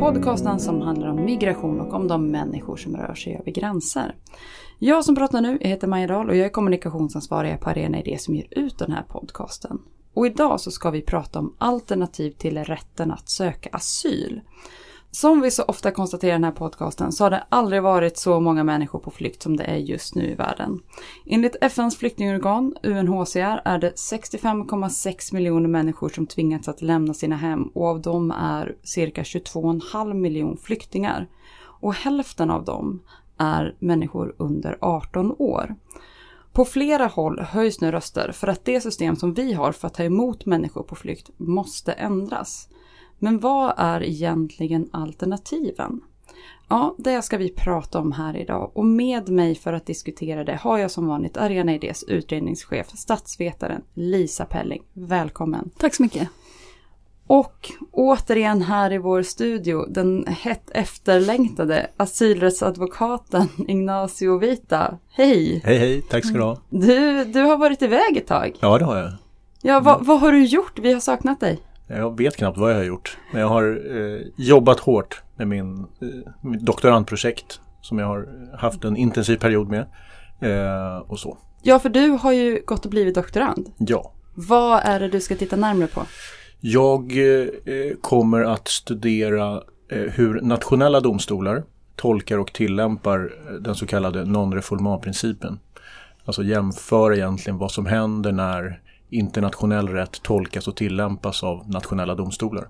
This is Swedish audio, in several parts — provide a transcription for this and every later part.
Podcasten som handlar om migration och om de människor som rör sig över gränser. Jag som pratar nu heter Maja Dahl och jag är kommunikationsansvarig på Arena Idé som ger ut den här podcasten. Och idag så ska vi prata om alternativ till rätten att söka asyl. Som vi så ofta konstaterar i den här podcasten så har det aldrig varit så många människor på flykt som det är just nu i världen. Enligt FNs flyktingorgan UNHCR är det 65,6 miljoner människor som tvingats att lämna sina hem och av dem är cirka 22,5 miljoner flyktingar. Och hälften av dem är människor under 18 år. På flera håll höjs nu röster för att det system som vi har för att ta emot människor på flykt måste ändras. Men vad är egentligen alternativen? Ja, det ska vi prata om här idag och med mig för att diskutera det har jag som vanligt Arena Idés utredningschef, statsvetaren Lisa Pelling. Välkommen! Tack så mycket! Och återigen här i vår studio, den hett efterlängtade asylrättsadvokaten Ignacio Vita. Hej! Hej hej, tack ska du ha! Du, du har varit iväg ett tag. Ja, det har jag. Ja, vad, vad har du gjort? Vi har saknat dig. Jag vet knappt vad jag har gjort. Men jag har eh, jobbat hårt med min eh, mitt doktorandprojekt som jag har haft en intensiv period med. Eh, och så. Ja, för du har ju gått och blivit doktorand. Ja. Vad är det du ska titta närmare på? Jag eh, kommer att studera eh, hur nationella domstolar tolkar och tillämpar den så kallade non-refoulement-principen. Alltså jämföra egentligen vad som händer när internationell rätt tolkas och tillämpas av nationella domstolar.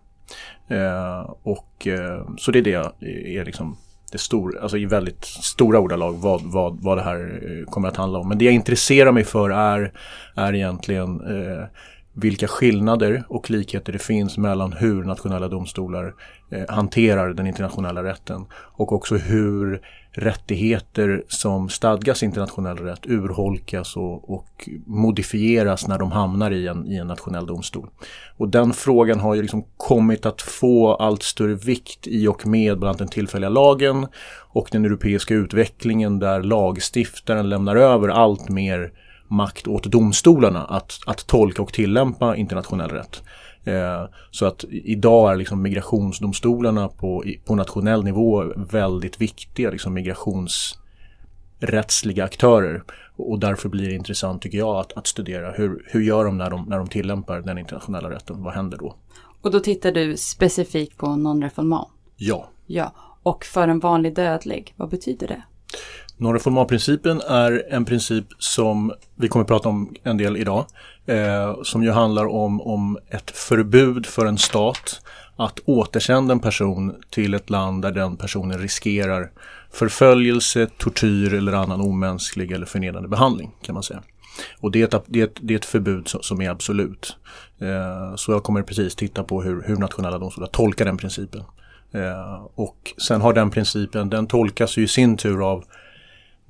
Eh, och, eh, så det är det eh, är liksom det stor, alltså i väldigt stora ordalag vad, vad, vad det här eh, kommer att handla om. Men det jag intresserar mig för är, är egentligen eh, vilka skillnader och likheter det finns mellan hur nationella domstolar eh, hanterar den internationella rätten och också hur rättigheter som stadgas i internationell rätt urholkas och, och, modifieras när de hamnar i en, i en nationell domstol. Och den frågan har ju liksom kommit att få allt större vikt i och med bland annat den tillfälliga lagen och den europeiska utvecklingen där lagstiftaren lämnar över allt mer makt åt domstolarna att, att tolka och tillämpa internationell rätt. Eh, så att idag är liksom migrationsdomstolarna på, på nationell nivå väldigt viktiga liksom migrationsrättsliga aktörer. Och därför blir det intressant tycker jag att, att studera hur, hur gör de när, de när de tillämpar den internationella rätten? Vad händer då? Och då tittar du specifikt på non-refoulement? Ja. Ja, och för en vanlig dödlig, vad betyder det? Norreformatprincipen är en princip som vi kommer att prata om en del idag. Eh, som ju handlar om, om ett förbud för en stat att återsända en person till ett land där den personen riskerar förföljelse, tortyr eller annan omänsklig eller förnedrande behandling kan man säga. Och det är ett, det är ett, det är ett förbud som, är absolut. Eh, så jag kommer precis titta på hur, hur nationella domstolar tolkar den principen. Eh, och sen har den principen, den tolkas ju i sin tur av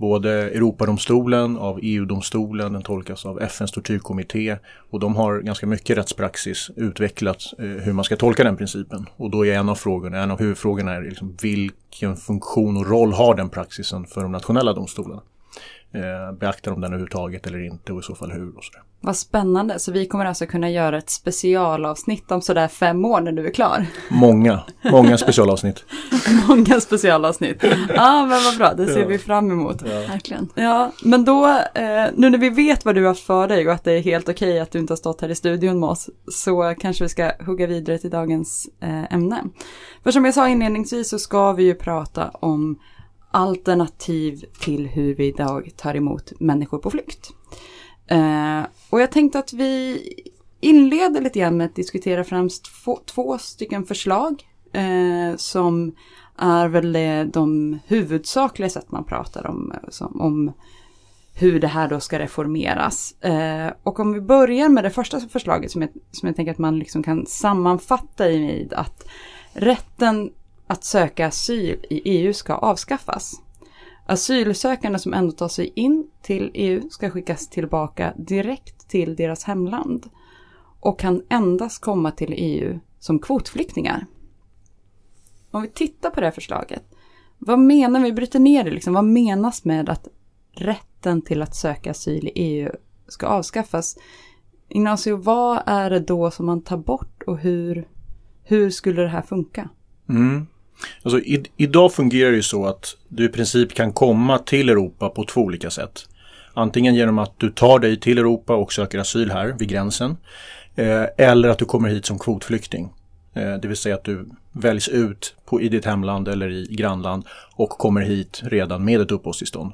både Europadomstolen, av EU-domstolen, den tolkas av FNs tortyrkommitté och de har ganska mycket rättspraxis utvecklat eh, hur man ska tolka den principen. Och då är en av frågorna, en av huvudfrågorna är liksom, vilken funktion och roll har den praxisen för de nationella domstolarna? Eh, beaktar de den överhuvudtaget eller inte och i så fall hur och sådär. Vad spännande, så vi kommer alltså kunna göra ett specialavsnitt om sådär fem år när du är klar? Många, många specialavsnitt. många specialavsnitt. Ja, ah, men vad bra, det ser ja. vi fram emot. Ja. Verkligen. Ja, men då, eh, nu när vi vet vad du har haft för dig och att det är helt okej okay att du inte har stått här i studion med oss, så kanske vi ska hugga vidare till dagens eh, ämne. För som jag sa inledningsvis så ska vi ju prata om alternativ till hur vi idag tar emot människor på flykt. Eh, och jag tänkte att vi inleder lite grann med att diskutera främst två, två stycken förslag eh, som är väl de huvudsakliga sätt man pratar om, eh, som, om hur det här då ska reformeras. Eh, och om vi börjar med det första förslaget som jag, som jag tänker att man liksom kan sammanfatta i med att rätten att söka asyl i EU ska avskaffas. Asylsökande som ändå tar sig in till EU ska skickas tillbaka direkt till deras hemland och kan endast komma till EU som kvotflyktingar. Om vi tittar på det här förslaget, vad menar vi, bryter ner det liksom, vad menas med att rätten till att söka asyl i EU ska avskaffas? Ignacio, vad är det då som man tar bort och hur, hur skulle det här funka? Mm. Alltså, i, idag fungerar det ju så att du i princip kan komma till Europa på två olika sätt. Antingen genom att du tar dig till Europa och söker asyl här vid gränsen. Eh, eller att du kommer hit som kvotflykting. Eh, det vill säga att du väljs ut på, i ditt hemland eller i grannland och kommer hit redan med ett uppehållstillstånd.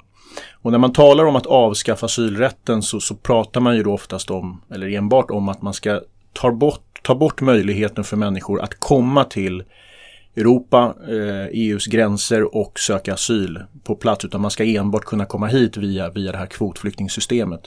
Och när man talar om att avskaffa asylrätten så, så pratar man ju då oftast om, eller enbart om att man ska ta bort, ta bort möjligheten för människor att komma till Europa, eh, e EUs gränser och söka asyl på plats utan man ska enbart kunna komma hit via, via det här kvotflyktingsystemet.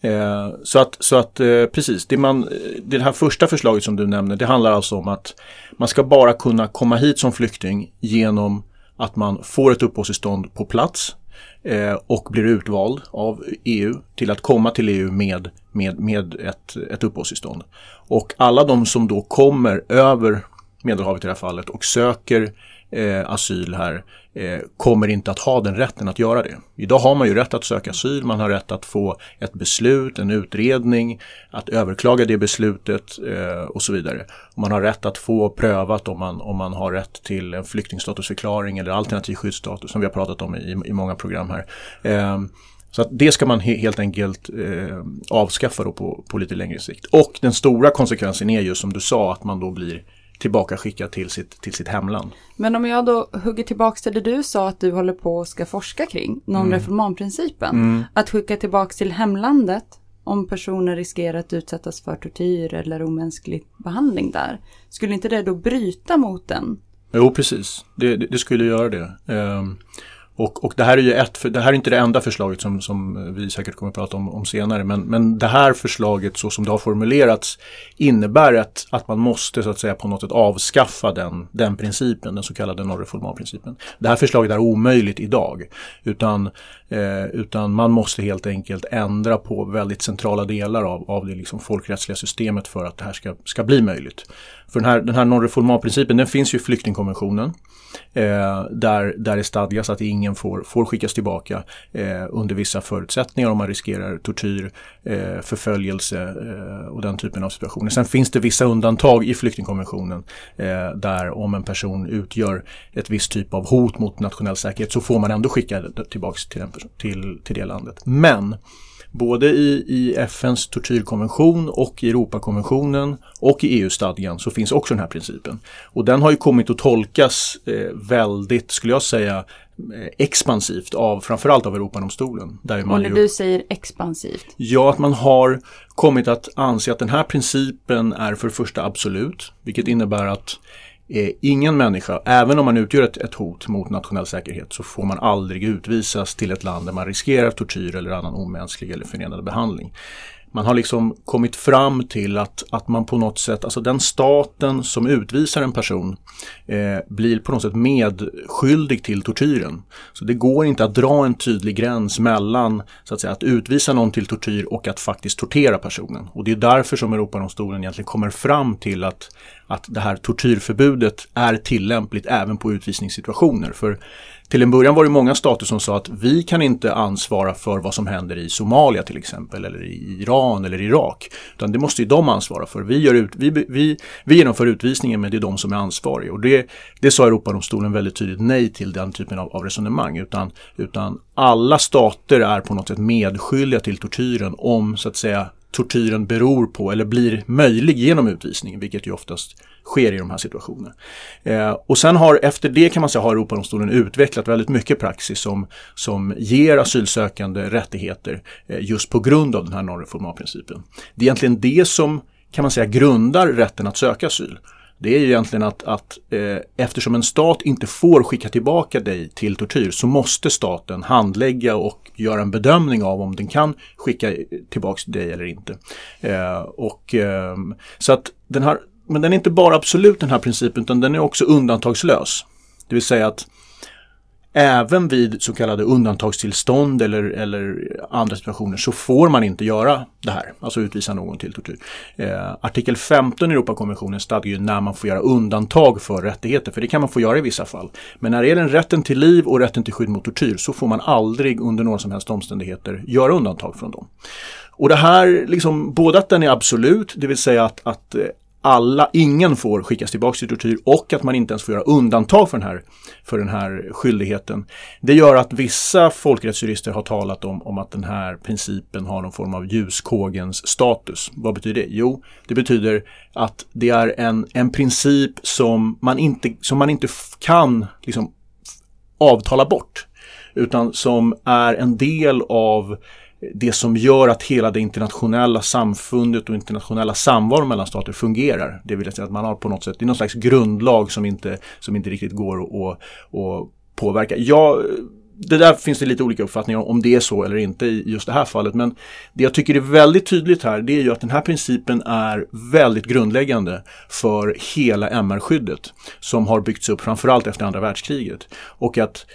Eh, så att, så att eh, precis, det, man, eh, det här första förslaget som du nämner det handlar alltså om att man ska bara kunna komma hit som flykting genom att man får ett uppehållstillstånd på plats eh, och blir utvald av EU till att komma till EU med, med, med ett, ett uppehållstillstånd. Och alla de som då kommer över Medelhavet i det här fallet och söker eh, asyl här eh, kommer inte att ha den rätten att göra det. Idag har man ju rätt att söka asyl, man har rätt att få ett beslut, en utredning, att överklaga det beslutet eh, och så vidare. Och man har rätt att få prövat om man, om man har rätt till en flyktingstatusförklaring eller alternativ skyddsstatus som vi har pratat om i, i många program här. Eh, så att det ska man he helt enkelt eh, avskaffa då på, på lite längre sikt. Och den stora konsekvensen är ju som du sa att man då blir tillbaka skickad till sitt, till sitt hemland. Men om jag då hugger tillbaka till det du sa att du håller på och ska forska kring, non-reformanprincipen. Mm. Att skicka tillbaka till hemlandet om personer riskerar att utsättas för tortyr eller omänsklig behandling där. Skulle inte det då bryta mot den? Jo, precis. Det, det, det skulle göra det. Um, och, och det här är ju ett, det här är inte det enda förslaget som, som vi säkert kommer att prata om, om senare. Men, men det här förslaget så som det har formulerats innebär att, att man måste så att säga på något sätt avskaffa den, den principen, den så kallade non-reformar-principen. Det här förslaget är omöjligt idag. Utan, eh, utan man måste helt enkelt ändra på väldigt centrala delar av, av det liksom folkrättsliga systemet för att det här ska, ska bli möjligt. För den här, den här non-reformar-principen den finns ju i flyktingkonventionen. Eh, där, där det stadgas att ingen får, får skickas tillbaka eh, under vissa förutsättningar om man riskerar tortyr, eh, förföljelse eh, och den typen av situationer. Sen finns det vissa undantag i flyktingkonventionen eh, där om en person utgör ett visst typ av hot mot nationell säkerhet så får man ändå skicka tillbaka till, till, till det landet. Men både i, i FNs tortyrkonvention och i Europakonventionen och i EU-stadgan så finns också den här principen. Och den har ju kommit att tolkas eh, väldigt, skulle jag säga, eh, expansivt av framförallt av Europadomstolen. Där man och när ju, du säger expansivt? Ja, att man har kommit att anse att den här principen är för det första absolut, vilket innebär att Eh, ingen människa, även om man utgör ett, ett, hot mot nationell säkerhet, så får man aldrig utvisas till ett land där man riskerar tortyr eller annan omänsklig eller förnedrande behandling man har liksom kommit fram till att, att man på något sätt, alltså den staten som utvisar en person eh, blir på något sätt medskyldig till tortyren. Så det går inte att dra en tydlig gräns mellan så att, säga, att utvisa någon till tortyr och att faktiskt tortera personen. Och det är därför som Europadomstolen egentligen kommer fram till att, att det här tortyrförbudet är tillämpligt även på utvisningssituationer. För till en början var det många stater som sa att vi kan inte ansvara för vad som händer i Somalia till exempel eller i Iran eller Irak. Utan det måste ju de ansvara för. Vi, gör ut, vi, vi, vi genomför utvisningen men det är de som är ansvariga. Och det, det sa Europadomstolen väldigt tydligt nej till den typen av, av resonemang. Utan, utan alla stater är på något sätt medskyldiga till tortyren om så att säga tortyren beror på eller blir möjlig genom utvisningen, vilket ju oftast sker i de här situationerna. Eh, och sen har efter det kan man säga har Europadomstolen utvecklat väldigt mycket praxis som, som ger asylsökande rättigheter eh, just på grund av den här non-reformarprincipen. Det är egentligen det som kan man säga grundar rätten att söka asyl det är ju egentligen att, att eh, eftersom en stat inte får skicka tillbaka dig till tortyr så måste staten handlägga och göra en bedömning av om den kan skicka tillbaka dig eller inte. Eh, och, eh, så att den här, men den är inte bara absolut den här principen utan den är också undantagslös. Det vill säga att även vid så kallade undantagstillstånd eller, eller andra situationer så får man inte göra det här, alltså utvisa någon till tortyr. Eh, artikel 15 i Europakonventionen stadgar ju när man får göra undantag för rättigheter, för det kan man få göra i vissa fall. Men när det gäller rätten till liv och rätten till skydd mot tortyr så får man aldrig under några som helst omständigheter göra undantag från dem. Och det här, liksom, både att den är absolut, det vill säga att, att eh, alla, ingen får skickas tillbaka till tortyr och att man inte ens får göra undantag för den här, för den här skyldigheten. Det gör att vissa folkrättsjurister har talat om, om att den här principen har någon form av ljuskågens status. Vad betyder det? Jo, det betyder att det är en, en princip som man inte, som man inte kan liksom, avtala bort. Utan som är en del av det som gör att hela det internationella samfundet och internationella samvaron mellan stater fungerar. Det vill säga att man har på något sätt, det är någon slags grundlag som inte, som inte riktigt går att, att påverka. Jag, det där finns det lite olika uppfattningar om det är så eller inte i just det här fallet. Men det jag tycker är väldigt tydligt här det är ju att den här principen är väldigt grundläggande för hela MR-skyddet som har byggts upp framförallt efter andra världskriget. Och att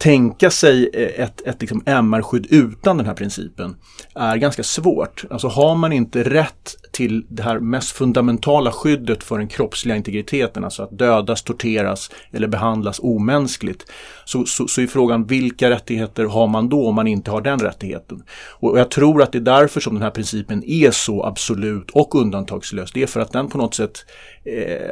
tänka sig eh, ett, ett liksom MR-skydd utan den här principen är ganska svårt. Alltså har man inte rätt till det här mest fundamentala skyddet för den kroppsliga integriteten, alltså att dödas, torteras eller behandlas omänskligt, så, så, så är frågan vilka rättigheter har man då om man inte har den rättigheten? Och jag tror att det är därför som den här principen är så absolut och undantagslös. Det är för att den på något sätt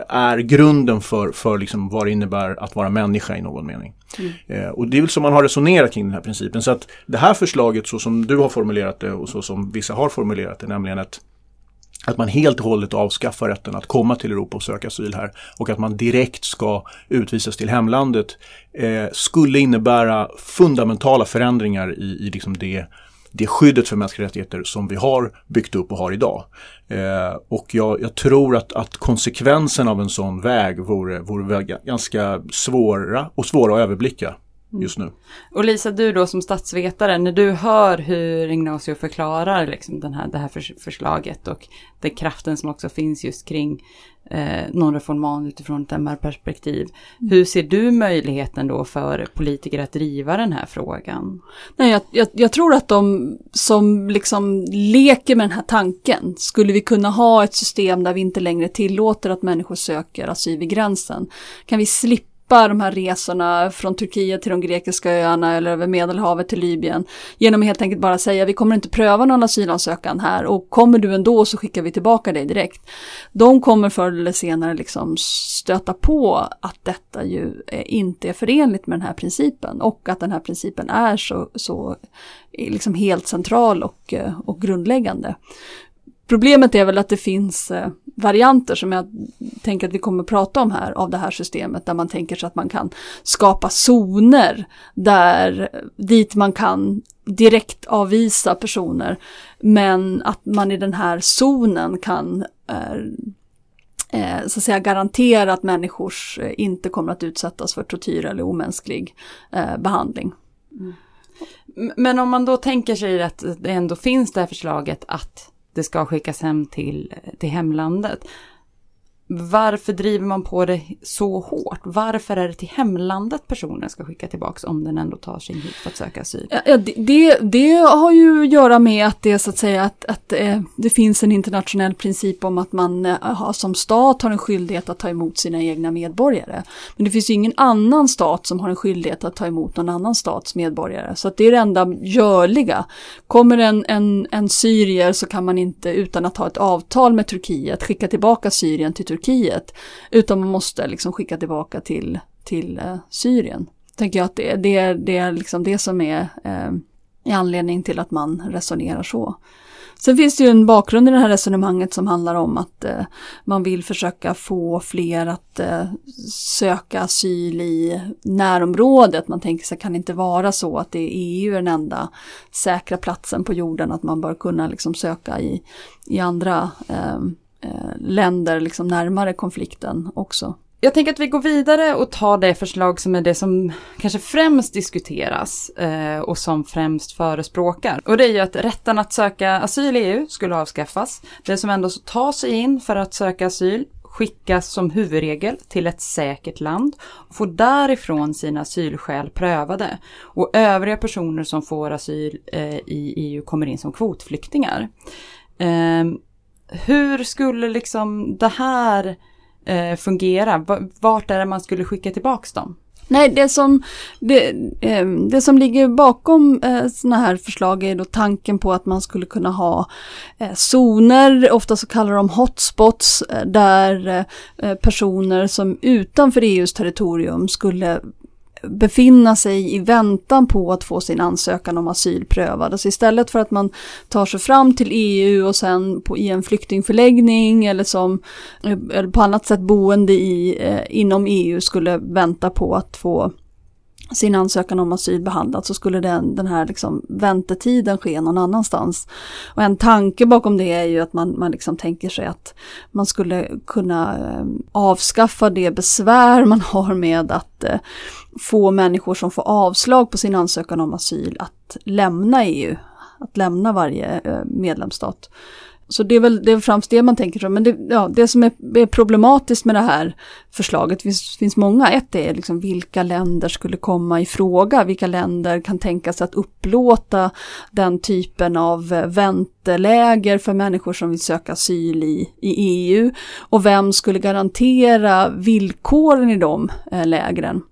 är grunden för, för liksom vad det innebär att vara människa i någon mening. Mm. Eh, och det är väl så man har resonerat kring den här principen. Så att det här förslaget så som du har formulerat det och så som vissa har formulerat det, nämligen att att man helt och hållet avskaffar rätten att komma till Europa och söka asyl här och att man direkt ska utvisas till hemlandet eh, skulle innebära fundamentala förändringar i, i liksom det, det skyddet för mänskliga rättigheter som vi har byggt upp och har idag. Eh, och jag, jag, tror att, att konsekvensen av en sån väg vore, vore ganska svåra och svåra att överblicka Mm. just nu. Och Lisa, du då som statsvetare, när du hör hur Ignacio förklarar liksom den här, det här förslaget och den kraften som också finns just kring eh, non-reforman utifrån ett MR-perspektiv. Mm. Hur ser du möjligheten då för politiker att driva den här frågan? Nej, jag, jag, jag, tror att de som liksom leker med den här tanken, skulle vi kunna ha ett system där vi inte längre tillåter att människor söker asyl vid gränsen? Kan vi slippa slippa de här resorna från Turkiet till de grekiska öarna eller över Medelhavet till Libyen. Genom att helt enkelt bara säga vi kommer inte pröva någon asylansökan här och kommer du ändå så skickar vi tillbaka dig direkt. De kommer förr eller senare liksom stöta på att detta ju inte är förenligt med den här principen och att den här principen är så, så liksom helt central och, och grundläggande. Problemet är väl att det finns eh, varianter som jag tänker att vi kommer att prata om här av det här systemet där man tänker sig att man kan skapa zoner där dit man kan direkt avvisa personer men att man i den här zonen kan eh, eh, så att säga garantera att människor inte kommer att utsättas för tortyr eller omänsklig behandling. Mm. Men om man då tänker sig att det ändå finns det här förslaget att det ska skickas hem till, till hemlandet. Varför driver man på det så hårt? Varför är det till hemlandet personen ska skicka tillbaks om den ändå tar sig hit för att söka asyl? Ja, det, det har ju att göra med att det så att säga att, att eh, det finns en internationell princip om att man eh, som stat har en skyldighet att ta emot sina egna medborgare. Men det finns ju ingen annan stat som har en skyldighet att ta emot någon annan stats medborgare. Så att det är det enda görliga. Kommer en, en, en syrier så kan man inte utan att ha ett avtal med Turkiet skicka tillbaka Syrien till Turkiet Turkiet. Utan man måste liksom skicka tillbaka till, till eh, Syrien. Tänker jag att det, det, det är liksom det som är eh, anledningen till att man resonerar så. Sen finns det ju en bakgrund i det här resonemanget som handlar om att eh, man vill försöka få fler att eh, söka asyl i närområdet. Man tänker sig kan det inte vara så att det är EU den enda säkra platsen på jorden, att man bör kunna liksom söka i, i andra Eh, Eh, länder liksom närmare konflikten också. Jag tänker att vi går vidare och tar det förslag som är det som kanske främst diskuteras eh, och som främst förespråkar. Och det är ju att rätten att söka asyl i EU skulle avskaffas. Det som ändå tar sig in för att söka asyl skickas som huvudregel till ett säkert land och får därifrån sina asylskäl prövade. Och övriga personer som får asyl eh, i EU kommer in som kvotflyktingar. Eh, hur skulle liksom det här eh, fungera? Vart är det man skulle skicka tillbaks dem? Nej, det som, det, eh, det som ligger bakom eh, sådana här förslag är då tanken på att man skulle kunna ha eh, zoner, ofta så kallar de hotspots, eh, där eh, eh, personer som utanför EUs territorium skulle befinna sig i väntan på att få sin ansökan om asyl prövad. Alltså istället för att man tar sig fram till EU och sen på, i en flyktingförläggning eller som eh, eller på annat sätt boende i, eh, inom EU skulle vänta på att få sin ansökan om asyl behandlad så skulle den, den här liksom väntetiden ske någon annanstans. Och en tanke bakom det är ju att man, man liksom tänker sig att man skulle kunna eh, avskaffa det besvär man har med att eh, få människor som får avslag på sin ansökan om asyl att lämna EU, att lämna varje eh, medlemsstat. Så det är väl det är främst det man tänker sig. Men det, ja, det som är, är, problematiskt med det här förslaget, det finns, finns många. Ett är liksom vilka länder skulle komma i fråga? Vilka länder kan tänka sig att upplåta den typen av eh, vänteläger för människor som vill söka asyl i, i EU? Och vem skulle garantera villkoren i de eh, lägren?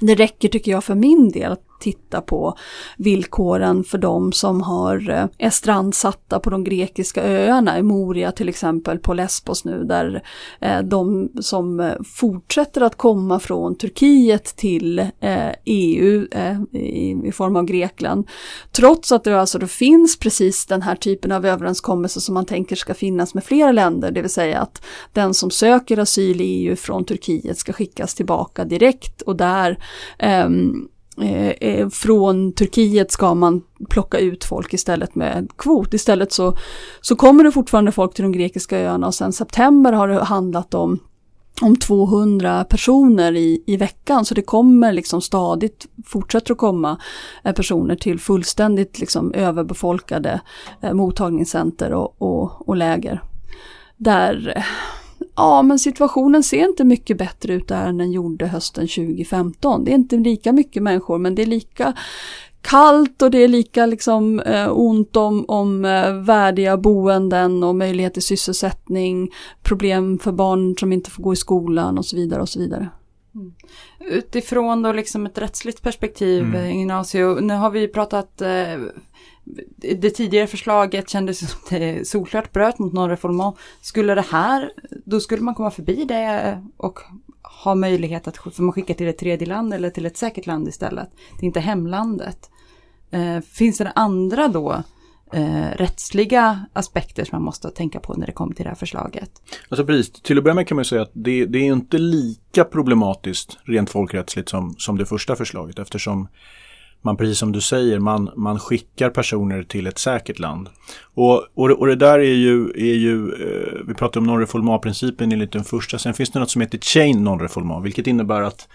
Det räcker tycker jag för min del att titta på villkoren för de som har, eh, är strandsatta på de grekiska öarna, i Moria till exempel, på Lesbos nu, där eh, de som eh, fortsätter att komma från Turkiet till EU i form av Grekland, trots att det alltså då finns precis den här typen av överenskommelse som man tänker ska finnas med flera länder, det vill säga att den som söker asyl i EU från Turkiet ska skickas tillbaka direkt och där um, Eh, eh, från Turkiet ska man plocka ut folk istället med kvot. Istället så, så kommer det fortfarande folk till de grekiska öarna och sen september har det handlat om om 200 personer i, i veckan så det kommer liksom stadigt, fortsätter att komma eh, personer till fullständigt liksom överbefolkade eh, mottagningscenter och, och, och läger. Där eh, ja men situationen ser inte mycket bättre ut där än den gjorde hösten 2015. Det är inte lika mycket människor men det är lika kallt och det är lika liksom eh, ont om, om eh, värdiga boenden och möjlighet till sysselsättning, problem för barn som inte får gå i skolan och så vidare och så vidare. Mm. Utifrån då liksom ett rättsligt perspektiv, mm. Eh, Ignacio, nu har vi pratat eh, det tidigare förslaget kändes som det solklart bröt mot någon reform. Skulle det här, då skulle man komma förbi det och ha möjlighet att för man skickar till ett tredje land eller till ett säkert land istället. Det är inte hemlandet. Eh, finns det andra då eh, rättsliga aspekter som man måste tänka på när det kommer till det här förslaget? Alltså precis, till att börja med kan man säga att det, det är inte lika problematiskt rent folkrättsligt som, som det första förslaget eftersom man precis som du säger, man, man skickar personer till ett säkert land. Och, och, och det där är ju, är ju eh, vi pratade om non-reformat-principen enligt den första, sen finns det något som heter chain non-reformat, vilket innebär att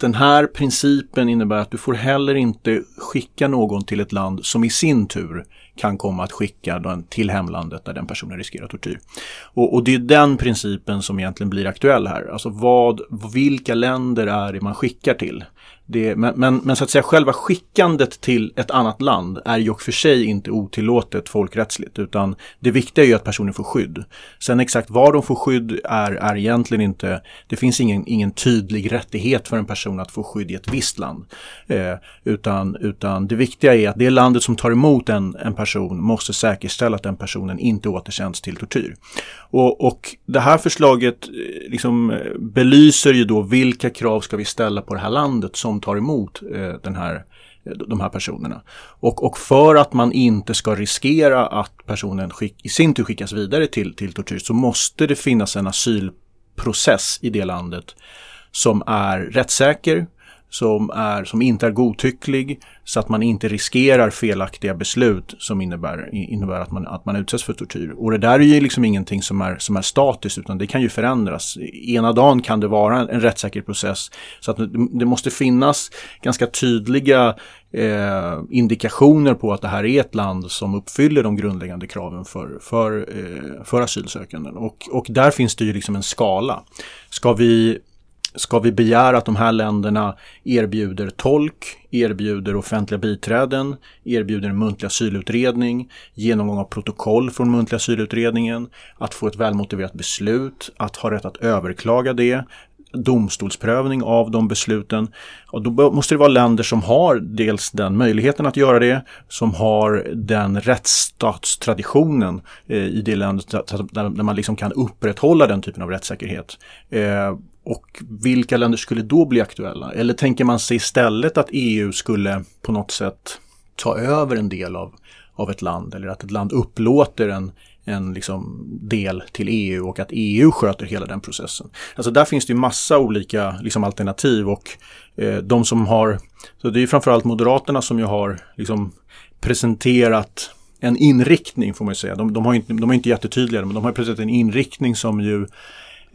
den här principen innebär att du får heller inte skicka någon till ett land som i sin tur kan komma att skicka den till hemlandet där den personen riskerar tortyr. Och, och, det är den principen som egentligen blir aktuell här. Alltså vad, vilka länder är det man skickar till? Det, men, men, men, så att säga själva skickandet till ett annat land är ju och för sig inte otillåtet folkrättsligt utan det viktiga är ju att personen får skydd. Sen exakt var de får skydd är, är egentligen inte, det finns ingen, ingen tydlig rättighet för en person att få skydd i ett visst land. Eh, utan, utan det viktiga är att det landet som tar emot en, en person måste säkerställa att den personen inte återsänds till tortyr. Och, och det här förslaget eh, liksom eh, belyser ju då vilka krav ska vi ställa på det här landet som som tar emot eh, den här de här personerna. Och, och, för att man inte ska riskera att personen skick, i sin tur skickas vidare till, till tortyr så måste det finnas en asylprocess i det landet som är rättssäker, som, är, som inte är godtycklig så att man inte riskerar felaktiga beslut som innebär, innebär att, man, att man utsätts för tortyr. Och det där är ju liksom ingenting som är, som är statiskt utan det kan ju förändras. Ena dagen kan det vara en, en rättssäker process så att det, det måste finnas ganska tydliga eh, indikationer på att det här är ett land som uppfyller de grundläggande kraven för, för, eh, för asylsökanden. Och, och där finns det ju liksom en skala. Ska vi Ska vi begära att de här länderna erbjuder tolk, erbjuder offentliga biträden, erbjuder en muntlig asylutredning, genomgång av protokoll från muntliga asylutredningen, att få ett välmotiverat beslut, att ha rätt att överklaga det, domstolsprövning av de besluten. Och då måste det vara länder som har dels den möjligheten att göra det, som har den rättsstatstraditionen eh, i det landet där man liksom kan upprätthålla den typen av rättssäkerhet. Eh, och vilka länder skulle då bli aktuella? Eller tänker man sig istället att EU skulle på något sätt ta över en del av, av ett land eller att ett land upplåter en, en liksom del till EU och att EU sköter hela den processen. Alltså där finns det ju massa olika liksom alternativ och eh, de som har, så det är framförallt Moderaterna som ju har liksom presenterat en inriktning får man säga. De, de, har inte, de är inte jättetydliga men de har presenterat en inriktning som ju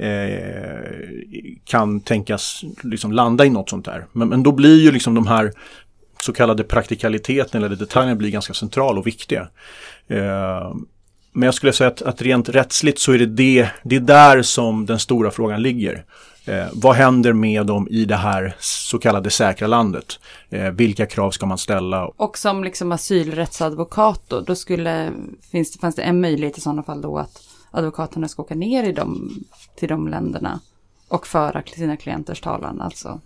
eh, kan tänkas liksom landa i något sånt där. Men, men då blir ju liksom de här så kallade praktikaliteten eller detaljerna blir ganska central och viktiga. Eh, men jag skulle säga att, att rent rättsligt så är det, det det är där som den stora frågan ligger. Eh, vad händer med dem i det här så kallade säkra landet? Eh, vilka krav ska man ställa? Och som liksom asylrättsadvokat då, då skulle, finns det, fanns det en möjlighet i sådana fall då att advokaterna ska åka ner i dem, till de länderna och föra sina klienters talan alltså?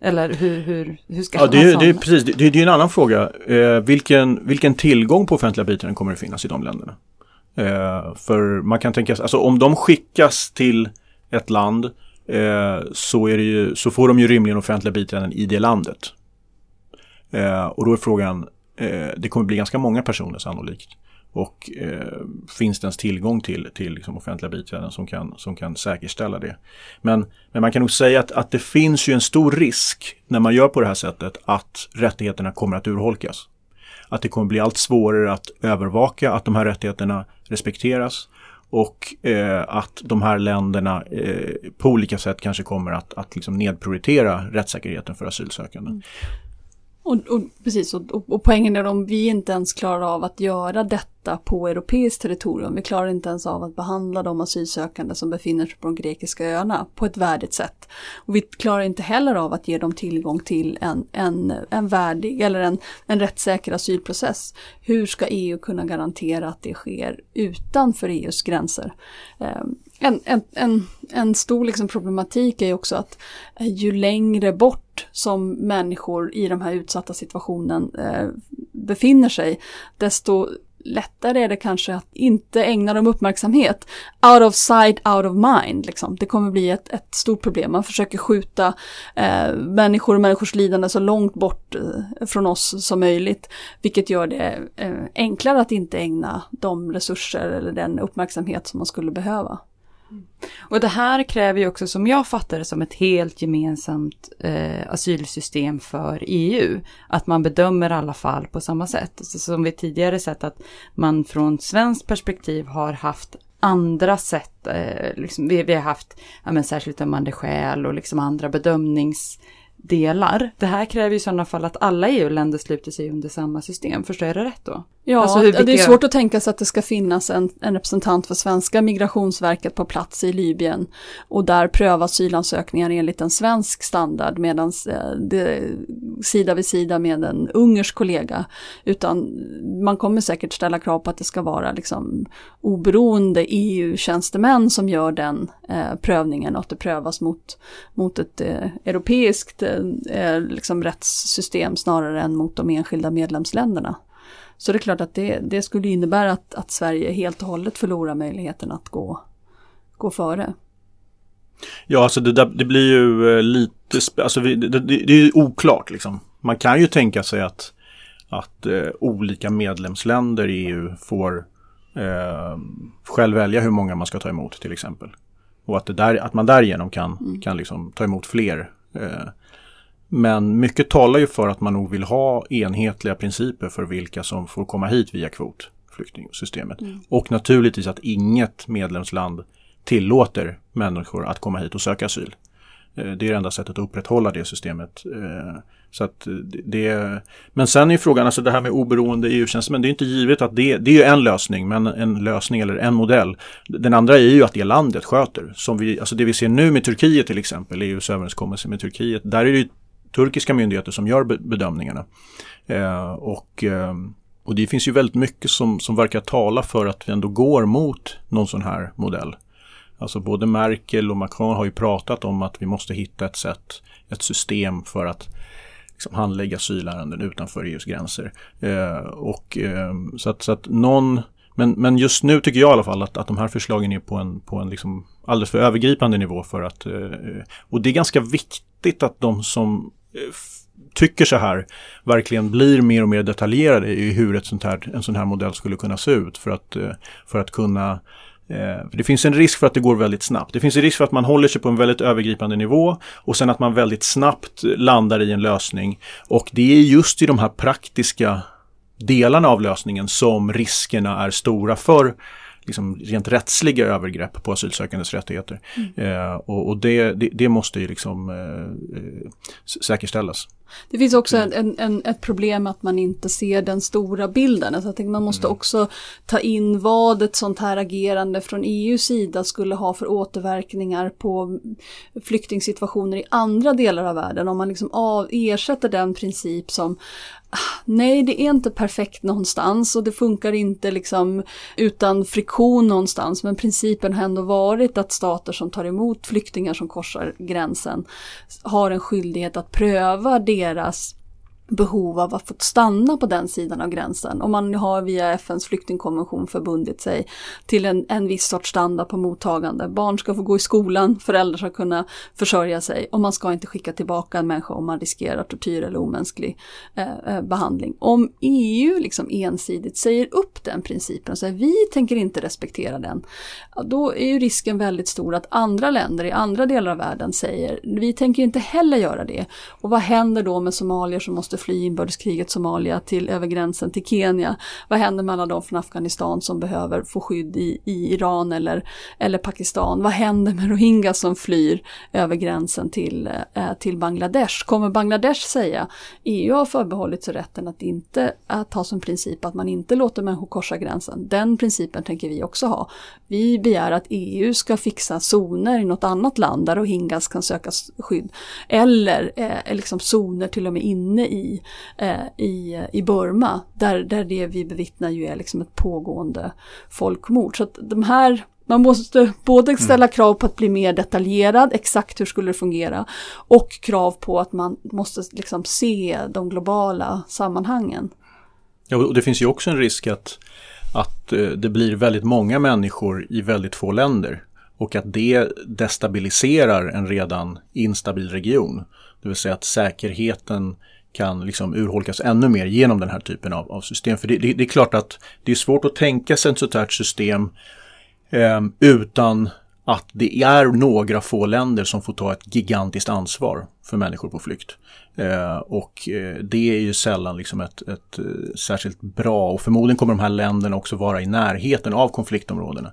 Eller hur, hur, hur ska ja, det, är, det är precis, det, det är en annan fråga. Eh, vilken, vilken tillgång på offentliga biträden kommer det finnas i de länderna? Eh, för man kan tänka sig, alltså om de skickas till ett land eh, så, är ju, så får de ju rimligen offentliga biträden i det landet. Eh, och då är frågan, eh, det kommer bli ganska många personer sannolikt. Och eh, finns det ens tillgång till, till liksom offentliga biträden som kan, som kan säkerställa det. Men, men man kan nog säga att, att det finns ju en stor risk när man gör på det här sättet att rättigheterna kommer att urholkas. Att det kommer bli allt svårare att övervaka att de här rättigheterna respekteras och eh, att de här länderna eh, på olika sätt kanske kommer att, att liksom nedprioritera rättssäkerheten för asylsökande. Mm. Och, och, precis, och, och poängen är om vi inte ens klarar av att göra detta på europeiskt territorium, vi klarar inte ens av att behandla de asylsökande som befinner sig på de grekiska öarna på ett värdigt sätt. Och vi klarar inte heller av att ge dem tillgång till en, en, en värdig eller en, en rättssäker asylprocess. Hur ska EU kunna garantera att det sker utanför EUs gränser? Um, en, en, en, en stor liksom problematik är ju också att eh, ju längre bort som människor i de här utsatta situationen eh, befinner sig, desto lättare är det kanske att inte ägna dem uppmärksamhet. Out of sight, out of mind. Liksom. Det kommer bli ett, ett stort problem. Man försöker skjuta eh, människor och människors lidande så långt bort eh, från oss som möjligt. Vilket gör det eh, enklare att inte ägna de resurser eller den uppmärksamhet som man skulle behöva. Och det här kräver ju också, som jag fattar det, som ett helt gemensamt eh, asylsystem för EU. Att man bedömer alla fall på samma sätt. Så som vi tidigare sett att man från svenskt perspektiv har haft andra sätt. Eh, liksom, vi, vi, har haft ja, men, särskilt ömmande skäl och liksom andra bedömnings delar. Det här kräver i sådana fall att alla EU-länder sluter sig under samma system. Förstår jag det rätt då? Ja, alltså det är svårt att tänka sig att det ska finnas en, en, representant för svenska migrationsverket på plats i Libyen och där pröva asylansökningar enligt en svensk standard medan eh, sida vid sida med en ungersk kollega. Utan man kommer säkert ställa krav på att det ska vara liksom oberoende EU-tjänstemän som gör den eh, prövningen och att det prövas mot, mot ett eh, europeiskt eh, liksom rättssystem snarare än mot de enskilda medlemsländerna. Så det är klart att det, det skulle innebära att, att Sverige helt och hållet förlorar möjligheten att gå, gå före. Ja, alltså det, det blir ju eh, lite, alltså det, det, det är oklart liksom. Man kan ju tänka sig att, att eh, olika medlemsländer i EU får eh, själv välja hur många man ska ta emot till exempel. Och att, där, att man därigenom kan, mm. kan liksom ta emot fler. Eh, Men mycket talar ju för att man nog vill ha enhetliga principer för vilka som får komma hit via kvotflyktingsystemet. Mm. Och naturligtvis att inget medlemsland tillåter människor att komma hit och söka asyl. Eh, det är det enda sättet att upprätthålla det systemet. Eh, så att det, men sen är frågan, alltså det här med oberoende EU-tjänstemän, det är inte givet att det, det är en lösning, men en lösning eller en modell. Den andra är ju att det landet sköter. Som vi, alltså det vi ser nu med Turkiet till exempel, EUs överenskommelse med Turkiet, där är det ju turkiska myndigheter som gör bedömningarna. Eh, och, eh, och det finns ju väldigt mycket som, som verkar tala för att vi ändå går mot någon sån här modell. Alltså både Merkel och Macron har ju pratat om att vi måste hitta ett sätt, ett system för att liksom, handlägga asylärenden utanför EUs gränser. Eh, och, eh, så, att, så att någon, men, men just nu tycker jag i alla fall att, att de här förslagen är på en, på en liksom alldeles för övergripande nivå för att, eh, och det är ganska viktigt att de som Eh, tycker så här verkligen blir mer och mer detaljerade i hur ett sånt här, en sån här modell skulle kunna se ut för att, eh, för att kunna eh, för det finns en risk för att det går väldigt snabbt. Det finns en risk för att man håller sig på en väldigt övergripande nivå och sen att man väldigt snabbt landar i en lösning. Och det är just i de här praktiska delarna av lösningen som riskerna är stora för liksom rent rättsliga övergrepp på asylsökandes rättigheter. Mm. Eh, och, och det, det, det, måste ju liksom eh, eh säkerställas. Det finns också en, en, ett problem att man inte ser den stora bilden. Alltså man måste mm. också ta in vad ett sånt här agerande från EUs sida skulle ha för återverkningar på flyktingsituationer i andra delar av världen. Om man liksom av, ersätter den princip som Nej, det är inte perfekt någonstans och det funkar inte liksom utan friktion någonstans. Men principen har ändå varit att stater som tar emot flyktingar som korsar gränsen har en skyldighet att pröva deras behov av att få stanna på den sidan av gränsen. Om man har via FNs flyktingkonvention förbundit sig till en, en viss sorts standard på mottagande. Barn ska få gå i skolan, föräldrar ska kunna försörja sig och man ska inte skicka tillbaka en människa om man riskerar tortyr eller omänsklig eh, eh behandling. Om EU liksom ensidigt säger upp den principen och säger vi tänker inte respektera den, då är ju risken väldigt stor att andra länder i andra delar av världen säger vi tänker inte heller göra det. Och vad händer då med somalier som måste fly inbördeskriget Somalia till över gränsen till Kenya. Vad händer med alla de från Afghanistan som behöver få skydd i, i Iran eller, eller Pakistan? Vad händer med rohingya som flyr över gränsen till, eh, till Bangladesh? Kommer Bangladesh säga EU har förbehållit sig rätten att inte att ha som princip att man inte låter människor korsa gränsen. Den principen tänker vi också ha. Vi begär att EU ska fixa zoner i något annat land där rohingyas kan söka skydd. Eller eh, eh, liksom zoner till och med inne i eh, i, i Burma. Där, där det vi bevittnar ju är liksom ett pågående folkmord. Så att de här man måste både ställa mm. krav på att bli mer detaljerad, exakt hur skulle det fungera, och krav på att man måste liksom se de globala sammanhangen. Ja, och det finns ju också en risk att, att eh, det blir väldigt många människor i väldigt få länder och att det destabiliserar en redan instabil region. Det vill säga att säkerheten kan liksom urholkas ännu mer genom den här typen av, av system. För det, det, det, är klart att det är svårt att tänka sig ett sånt här system eh, utan att det är några få länder som får ta ett gigantiskt ansvar för människor på flykt. Eh, och eh, det är ju sällan liksom ett, ett eh, särskilt bra och förmodligen kommer de här länderna också vara i närheten av konfliktområdena.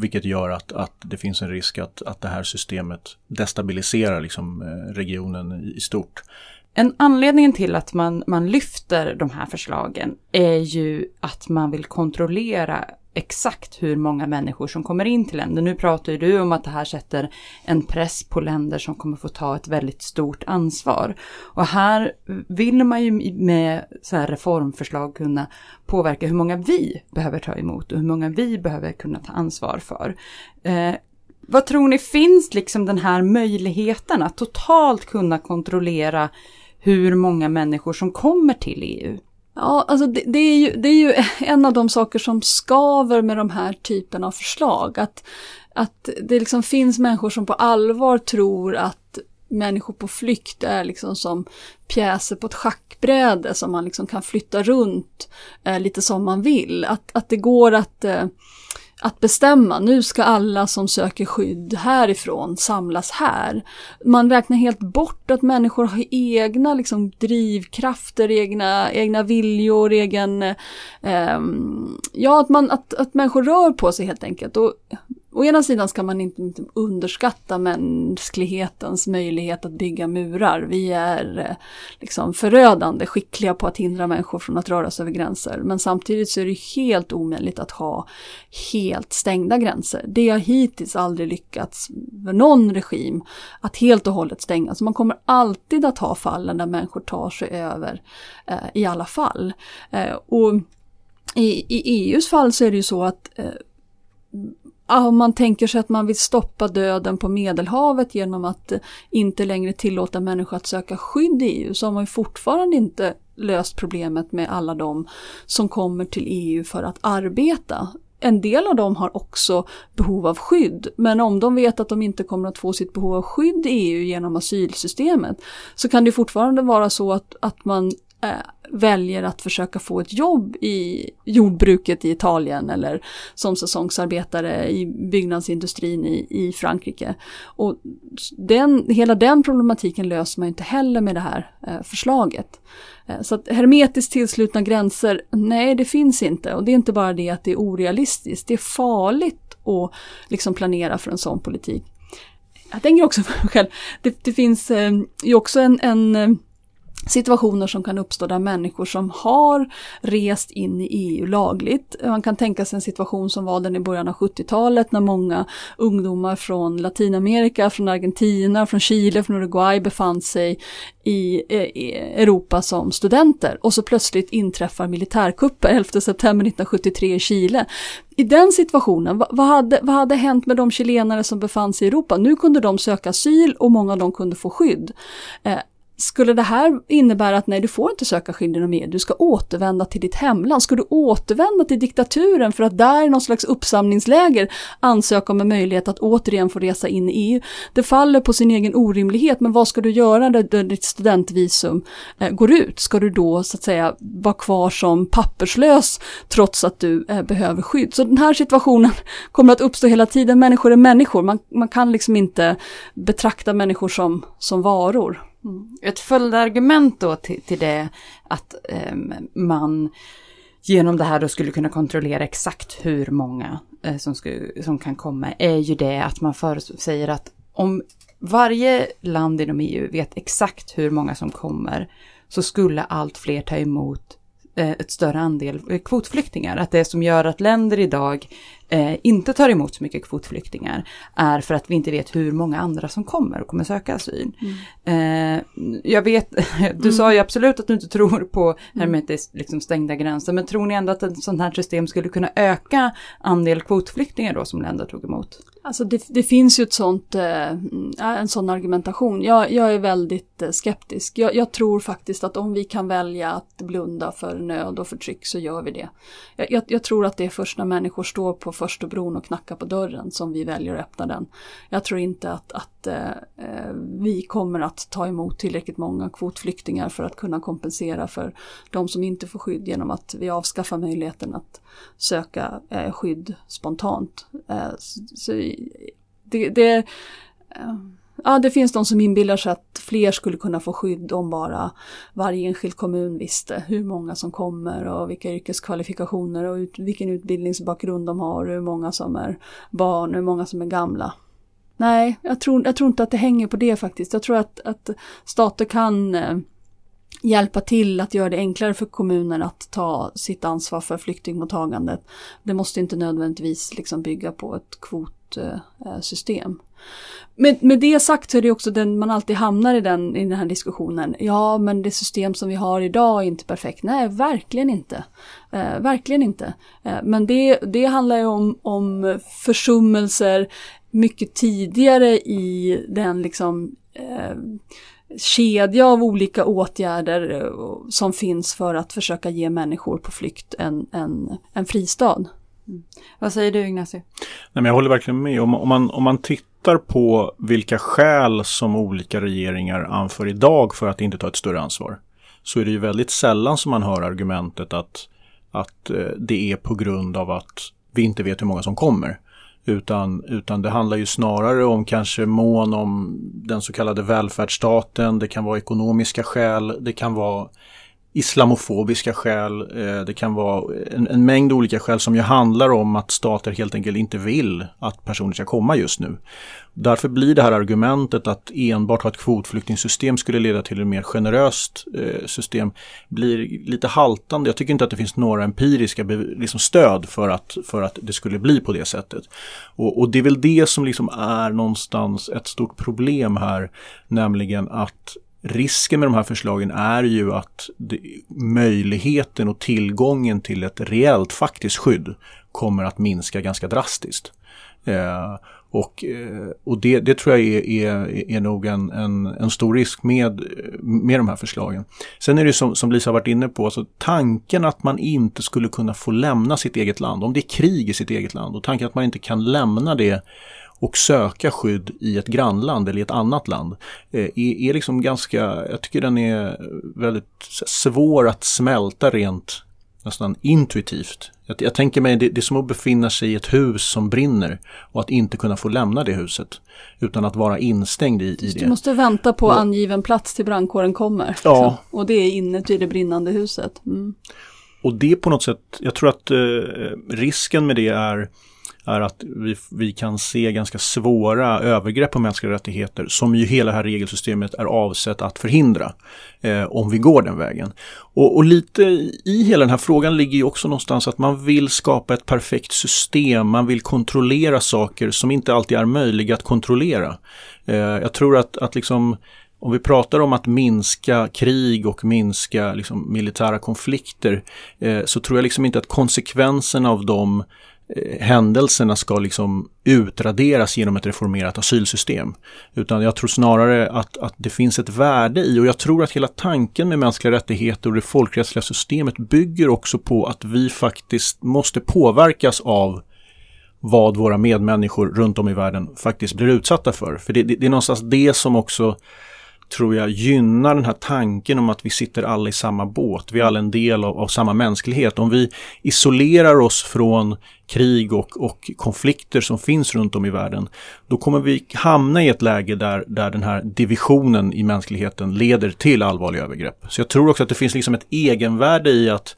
Vilket gör att, att det finns en risk att, att det här systemet destabiliserar liksom, eh, regionen i, i stort. En anledning till att man, man lyfter de här förslagen är ju att man vill kontrollera exakt hur många människor som kommer in till länder. Nu pratar ju du om att det här sätter en press på länder som kommer få ta ett väldigt stort ansvar. Och här vill man ju med så här reformförslag kunna påverka hur många vi behöver ta emot och hur många vi behöver kunna ta ansvar för. Eh, vad tror ni finns liksom den här möjligheten att totalt kunna kontrollera hur många människor som kommer till EU. Ja, alltså det, det, är ju, det är ju en av de saker som skaver med de här typen av förslag. Att, att det liksom finns människor som på allvar tror att människor på flykt är liksom som pjäser på ett schackbräde som man liksom kan flytta runt eh, lite som man vill. Att, att det går att eh, att bestämma, nu ska alla som söker skydd härifrån samlas här. Man räknar helt bort att människor har egna liksom, drivkrafter, egna, egna viljor, egen... Eh, ja, att, man, att, att människor rör på sig helt enkelt. Och Å ena sidan ska man inte underskatta mänsklighetens möjlighet att bygga murar. Vi är eh, liksom förödande skickliga på att hindra människor från att röra sig över gränser. Men samtidigt så är det helt omöjligt att ha helt stängda gränser. Det har hittills aldrig lyckats för någon regim att helt och hållet stänga. Så man kommer alltid att ha fallen där människor tar sig över eh, i alla fall. Eh, och i, i, EUs fall så är det ju så att eh, om man tänker sig att man vill stoppa döden på Medelhavet genom att eh, inte längre tillåta människor att söka skydd i EU så har man ju fortfarande inte löst problemet med alla de som kommer till EU för att arbeta. En del av dem har också behov av skydd, men om de vet att de inte kommer att få sitt behov av skydd i EU genom asylsystemet så kan det fortfarande vara så att, att man Eh, väljer att försöka få ett jobb i jordbruket i Italien eller som säsongsarbetare i byggnadsindustrin i, i Frankrike. Och den, hela den problematiken löser man inte heller med det här eh, förslaget. Eh, så att hermetiskt tillslutna gränser, nej det finns inte. Och det är inte bara det att det är orealistiskt, det är farligt att liksom planera för en sån politik. Jag tänker också för mig själv, det, det finns eh, ju också en, en eh, situationer som kan uppstå där människor som har rest in i EU lagligt. Man kan tänka sig en situation som var den i början av 70-talet när många ungdomar från Latinamerika, från Argentina, från Chile, från Uruguay befann sig i, eh, Europa som studenter och så plötsligt inträffar militärkupper 11 september 1973 i Chile. I den situationen, vad hade, vad hade hänt med de chilenare som befann sig i Europa? Nu kunde de söka asyl och många av dem kunde få skydd. Eh, skulle det här innebära att nej, du får inte söka skydd inom EU, du ska återvända till ditt hemland. Ska du återvända till diktaturen för att där i någon slags uppsamlingsläger ansöka om en möjlighet att återigen få resa in i EU? Det faller på sin egen orimlighet, men vad ska du göra när ditt studentvisum eh, går ut? Ska du då så att säga vara kvar som papperslös trots att du eh, behöver skydd? Så den här situationen kommer att uppstå hela tiden. Människor är människor, man, man kan liksom inte betrakta människor som, som varor. Mm. Ett följdargument då till, till det att eh, man genom det här då skulle kunna kontrollera exakt hur många eh, som, skulle, som kan komma är ju det att man säger att om varje land inom EU vet exakt hur många som kommer så skulle allt fler ta emot ett större andel kvotflyktingar. Att det som gör att länder idag eh, inte tar emot så mycket kvotflyktingar är för att vi inte vet hur många andra som kommer och kommer söka asyl. Mm. Eh, jag vet, du mm. sa ju absolut att du inte tror på mm. hermetiskt liksom stängda gränser, men tror ni ändå att ett sånt här system skulle kunna öka andel kvotflyktingar då som länder tog emot? Alltså det, det finns ju ett sånt, eh, mm, en sån argumentation. Jag, jag är väldigt eh, skeptisk. Jag, jag, tror faktiskt att om vi kan välja att blunda för nöd och förtryck så gör vi det. Jag, jag tror att det är först när människor står på första bron och knackar på dörren som vi väljer att öppna den. Jag tror inte att, att eh, eh, vi kommer att ta emot tillräckligt många kvotflyktingar för att kunna kompensera för de som inte får skydd genom att vi avskaffar möjligheten att söka eh, skydd spontant. Eh, så, det, det eh, ja, det finns de som inbillar sig att fler skulle kunna få skydd om bara varje enskild kommun visste hur många som kommer och vilka yrkeskvalifikationer och ut, vilken utbildningsbakgrund de har, hur många som är barn, hur många som är gamla. Nej, jag tror, jag tror inte att det hänger på det faktiskt. Jag tror att, att stater kan eh, hjälpa till att göra det enklare för kommuner att ta sitt ansvar för flyktingmottagandet. Det måste inte nödvändigtvis liksom bygga på ett kvotsystem. Eh, eh, med, med det sagt så är det också den man alltid hamnar i den, i den här diskussionen. Ja, men det system som vi har idag är inte perfekt. Nej, verkligen inte. Eh, verkligen inte. Eh, men det, det handlar ju om, om försummelser mycket tidigare i den liksom eh, kedja av olika åtgärder eh, som finns för att försöka ge människor på flykt en, en, en fristad. Mm. Vad säger du Ignacio? Nej, men jag håller verkligen med. Om, om, man, om man tittar på vilka skäl som olika regeringar anför idag för att inte ta ett större ansvar så är det ju väldigt sällan som man hör argumentet att, att eh, det är på grund av att vi inte vet hur många som kommer. Utan, utan det handlar ju snarare om kanske mån om den så kallade välfärdsstaten, det kan vara ekonomiska skäl, det kan vara islamofobiska skäl, eh, det kan vara en, en, mängd olika skäl som ju handlar om att stater helt enkelt inte vill att personer ska komma just nu. Därför blir det här argumentet att enbart ha ett kvotflyktingsystem skulle leda till ett mer generöst eh, system blir lite haltande. Jag tycker inte att det finns några empiriska liksom stöd för att, för att det skulle bli på det sättet. Och, och det är väl det som liksom är någonstans ett stort problem här, nämligen att risken med de här förslagen är ju att det, möjligheten och tillgången till ett reellt faktiskt skydd kommer att minska ganska drastiskt. Eh, och, eh, och det, det, tror jag är, är, är nog en, en, en, stor risk med, med de här förslagen. Sen är det som, som Lisa har varit inne på, alltså tanken att man inte skulle kunna få lämna sitt eget land, om det är krig i sitt eget land och tanken att man inte kan lämna det och söka skydd i ett grannland eller i ett annat land eh, är, är liksom ganska, jag tycker den är väldigt svår att smälta rent nästan intuitivt. Jag, jag tänker mig det, det är som att befinna sig i ett hus som brinner och att inte kunna få lämna det huset utan att vara instängd i, i det. Du måste vänta på och, angiven plats till brandkåren kommer. Ja. Så, och det är inuti det brinnande huset. Mm. Och det på något sätt, jag tror att eh, risken med det är är att vi, vi kan se ganska svåra övergrepp på mänskliga rättigheter som ju hela det här regelsystemet är avsett att förhindra eh, om vi går den vägen. Och, och, lite i hela den här frågan ligger ju också någonstans att man vill skapa ett perfekt system, man vill kontrollera saker som inte alltid är möjliga att kontrollera. Eh, jag tror att, att liksom om vi pratar om att minska krig och minska liksom, militära konflikter eh, så tror jag liksom inte att konsekvenserna av dem Eh, händelserna ska liksom utraderas genom ett reformerat asylsystem. Utan jag tror snarare att, att det finns ett värde i och jag tror att hela tanken med mänskliga rättigheter och det folkrättsliga systemet bygger också på att vi faktiskt måste påverkas av vad våra medmänniskor runt om i världen faktiskt blir utsatta för. För det, det, det är någonstans det som också tror jag gynnar den här tanken om att vi sitter alla i samma båt. Vi är alla en del av, av samma mänsklighet. Om vi isolerar oss från krig och, och, konflikter som finns runt om i världen, då kommer vi hamna i ett läge där, där den här divisionen i mänskligheten leder till allvarliga övergrepp. Så jag tror också att det finns liksom ett egenvärde i att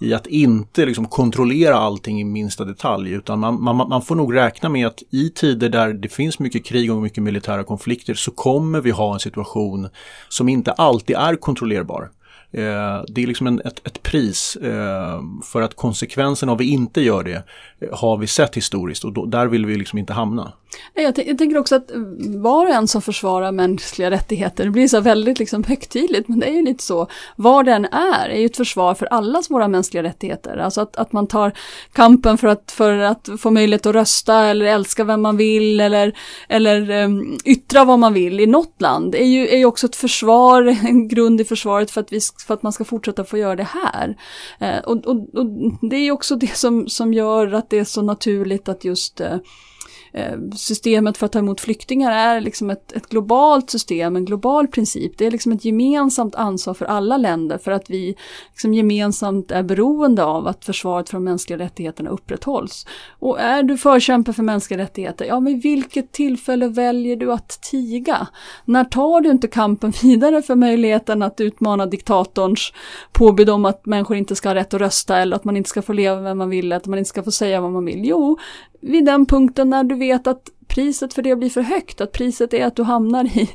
i att inte liksom kontrollera allting i minsta detalj utan man, man, man får nog räkna med att i tider där det finns mycket krig och mycket militära konflikter så kommer vi ha en situation som inte alltid är kontrollerbar. Eh, det är liksom en, ett, ett, pris eh, för att konsekvensen av vi inte gör det eh, har vi sett historiskt och då, där vill vi liksom inte hamna. Jag, jag, tänker också att eh, var och en som försvarar mänskliga rättigheter, det blir så väldigt liksom högtidligt, men det är ju lite så, var den är, är ju ett försvar för allas våra mänskliga rättigheter. Alltså att, att man tar kampen för att, för att få möjlighet att rösta eller älska vem man vill eller, eller um, yttra vad man vill i något land, är ju, är ju också ett försvar, en grund i försvaret för att, vi, för att man ska fortsätta få göra det här. Uh, och, och, och, det är ju också det som, som gör att det är så naturligt att just uh, Eh, Eh, systemet för att ta emot flyktingar är liksom ett, ett, globalt system, en global princip. Det är liksom ett gemensamt ansvar för alla länder för att vi liksom gemensamt är beroende av att försvaret för de mänskliga rättigheterna upprätthålls. Och är du förkämpe för mänskliga rättigheter, ja men vilket tillfälle väljer du att tiga? När tar du inte kampen vidare för möjligheten att utmana diktatorns påbud om att människor inte ska ha rätt att rösta eller att man inte ska få leva vem man vill, att man inte ska få säga vad man vill? Jo, vid den punkten när du vet att priset för det blir för högt, att priset är att du hamnar i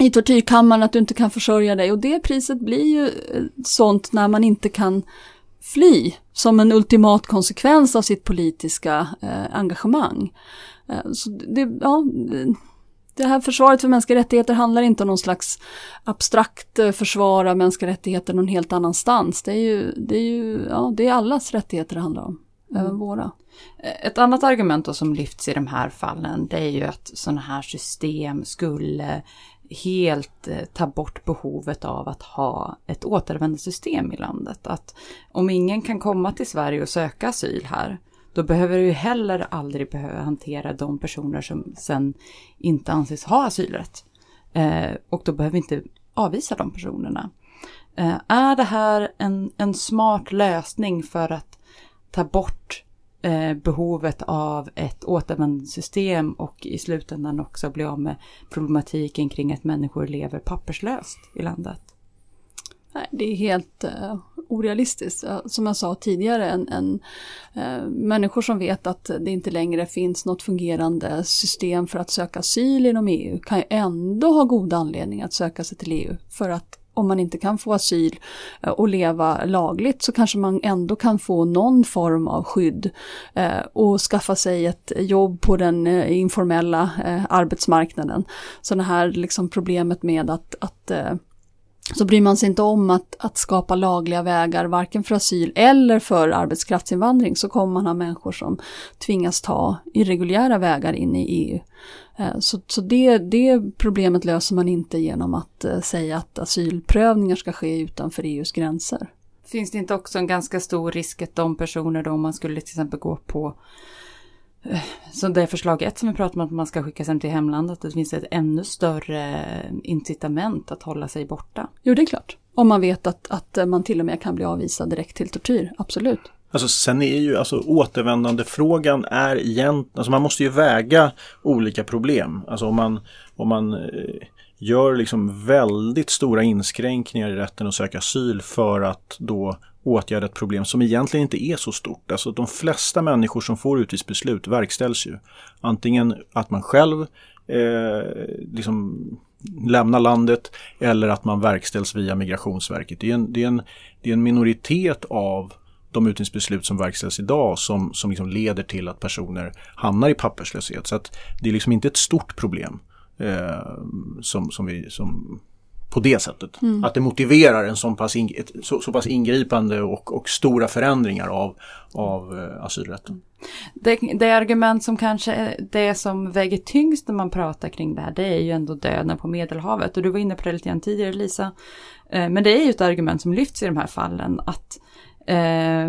i tortyrkammaren, att du inte kan försörja dig och det priset blir ju eh, sånt när man inte kan fly som en ultimat konsekvens av sitt politiska eh, engagemang. Eh, så det, ja, det här försvaret för mänskliga rättigheter handlar inte om någon slags abstrakt eh, försvar av mänskliga rättigheter någon helt annanstans. Det är ju, det är ju ja, det är allas rättigheter det handlar om, mm. även våra. Eh, ett annat argument som lyfts i de här fallen det är ju att sådana här system skulle helt eh, ta bort behovet av att ha ett återvändesystem i landet. Att om ingen kan komma till Sverige och söka asyl här, då behöver du heller aldrig behöva hantera de personer som sen inte anses ha asylrätt. Eh, och då behöver vi inte avvisa de personerna. Eh, är det här en, en smart lösning för att ta bort eh, behovet av ett återvändandesystem och i slutändan också bli av med problematiken kring att människor lever papperslöst i landet. Nej, det är helt uh, orealistiskt. Uh, som jag sa tidigare, en, en uh, människor som vet att det inte längre finns något fungerande system för att söka asyl inom EU kan ju ändå ha god anledning att söka sig till EU. För att om man inte kan få asyl eh, och leva lagligt så kanske man ändå kan få någon form av skydd eh, och skaffa sig ett jobb på den eh, informella arbetsmarknaden. Så det här liksom problemet med att, att så bryr man sig inte om att, att skapa lagliga vägar, varken för asyl eller för arbetskraftsinvandring, så kommer man ha människor som tvingas ta irreguljära vägar in i EU. Eh, så, så det, det problemet löser man inte genom att eh, säga att asylprövningar ska ske utanför EUs gränser. Finns det inte också en ganska stor risk att de personer då, om man skulle till exempel gå på så det är förslag ett som vi pratar om att man ska skickas hem till hemlandet, det finns ett ännu större incitament att hålla sig borta. Jo, det är klart. Om man vet att, att man till och med kan bli avvisad direkt till tortyr, absolut. Alltså sen är ju alltså återvändandefrågan är igen, alltså man måste ju väga olika problem. Alltså om man, om man eh, gör liksom väldigt stora inskränkningar i rätten att söka asyl för att då åtgärda ett problem som egentligen inte är så stort. Alltså de flesta människor som får utvisningsbeslut verkställs ju. Antingen att man själv eh, liksom lämnar landet eller att man verkställs via Migrationsverket. Det är en, det är en, det är en minoritet av de utvisningsbeslut som verkställs idag som, som liksom leder till att personer hamnar i papperslöshet. Så att det är liksom inte ett stort problem eh, som, som, vi, som på det sättet. Mm. Att det motiverar en sån pass in, ett, så, så, pass ingripande och, och, stora förändringar av, av eh, asylrätten. Det, det, argument som kanske är det som väger tyngst när man pratar kring det här, det är ju ändå döden på Medelhavet. Och du var inne på det lite grann tidigare Lisa. Eh, men det är ju ett argument som lyfts i de här fallen att eh,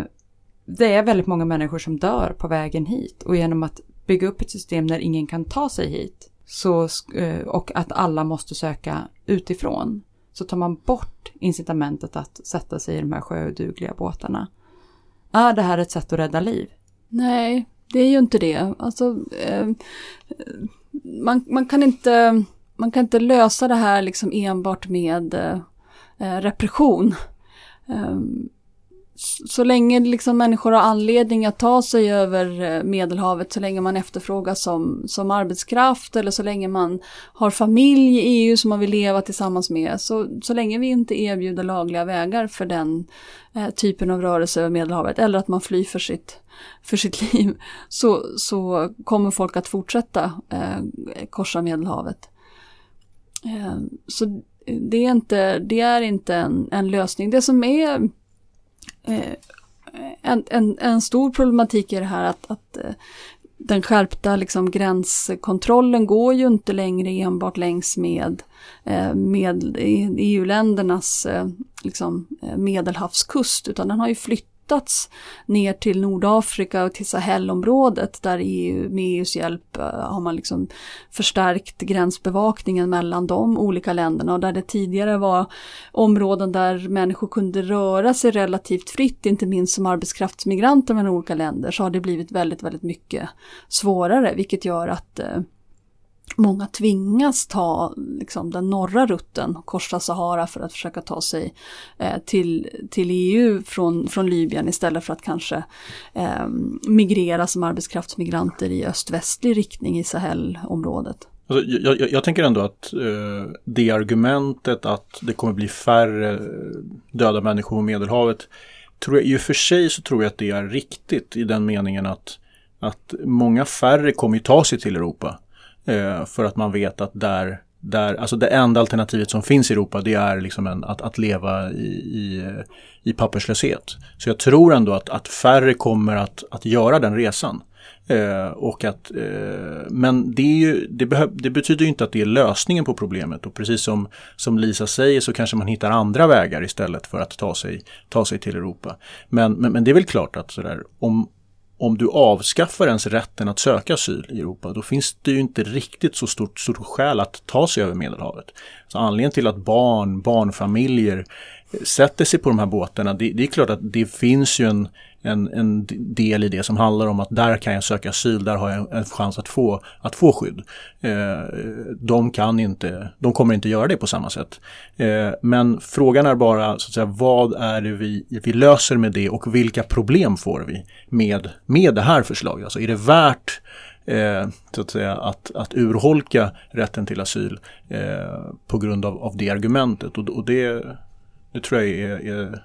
det är väldigt många människor som dör på vägen hit. Och genom att bygga upp ett system där ingen kan ta sig hit så, eh, och att alla måste söka utifrån så tar man bort incitamentet att sätta sig i de här sjödugliga båtarna. Är det här ett sätt att rädda liv? Nej, det är ju inte det. Alltså, eh, man, man, kan inte, man kan inte lösa det här liksom enbart med eh, repression. Eh, så länge liksom människor har anledning att ta sig över eh, Medelhavet, så länge man efterfrågas som, som arbetskraft eller så länge man har familj i EU som man vill leva tillsammans med, så, så länge vi inte erbjuder lagliga vägar för den eh, typen av rörelse över Medelhavet, eller att man flyr för sitt, för sitt liv, så, så kommer folk att fortsätta eh, korsa Medelhavet. Eh, så det är inte, det är inte en, en lösning. Det som är Eh, en, en, en stor problematik är det här att, att eh, den skärpta liksom, gränskontrollen går ju inte längre enbart längs med, eh, med EU-ländernas liksom, medelhavskust utan den har ju flyttat flyttats ner till Nordafrika och till Sahelområdet där EU, med EUs hjälp eh, har man liksom förstärkt gränsbevakningen mellan de olika länderna. Och där det tidigare var områden där människor kunde röra sig relativt fritt, inte minst som arbetskraftsmigranter mellan olika länder, så har det blivit väldigt, väldigt mycket svårare, vilket gör att eh, Många tvingas ta liksom, den norra rutten, korsa Sahara för att försöka ta sig eh, till, till EU från, från Libyen istället för att kanske eh, migrera som arbetskraftsmigranter i öst-västlig riktning i Sahelområdet. Alltså, jag, jag, jag, tänker ändå att eh, det argumentet att det kommer bli färre döda människor på Medelhavet, tror jag, i och för sig så tror jag att det är riktigt i den meningen att, att många färre kommer ta sig till Europa. Eh, för att man vet att där, där, alltså det enda alternativet som finns i Europa det är liksom en, att, att leva i, i, i papperslöshet. Så jag tror ändå att, att färre kommer att, att göra den resan. Eh, och att, eh, men det, ju, det, behö, det, betyder ju inte att det är lösningen på problemet och precis som, som Lisa säger så kanske man hittar andra vägar istället för att ta sig, ta sig till Europa. Men, men, men det är väl klart att sådär, om, om du avskaffar ens rätten att söka asyl i Europa, då finns det ju inte riktigt så stort, stort skäl att ta sig över Medelhavet. Så anledningen till att barn, barnfamiljer eh, sätter sig på de här båtarna, det, det är klart att det finns ju en, en, en, del i det som handlar om att där kan jag söka asyl, där har jag en chans att få, att få skydd. Eh, de kan inte, de kommer inte göra det på samma sätt. Eh, men frågan är bara så att säga, vad är det vi, vi löser med det och vilka problem får vi med, med det här förslaget? Alltså är det värt eh, så att, säga, att, att urholka rätten till asyl eh, på grund av, av det argumentet. Och, och det, det tror jag är, är,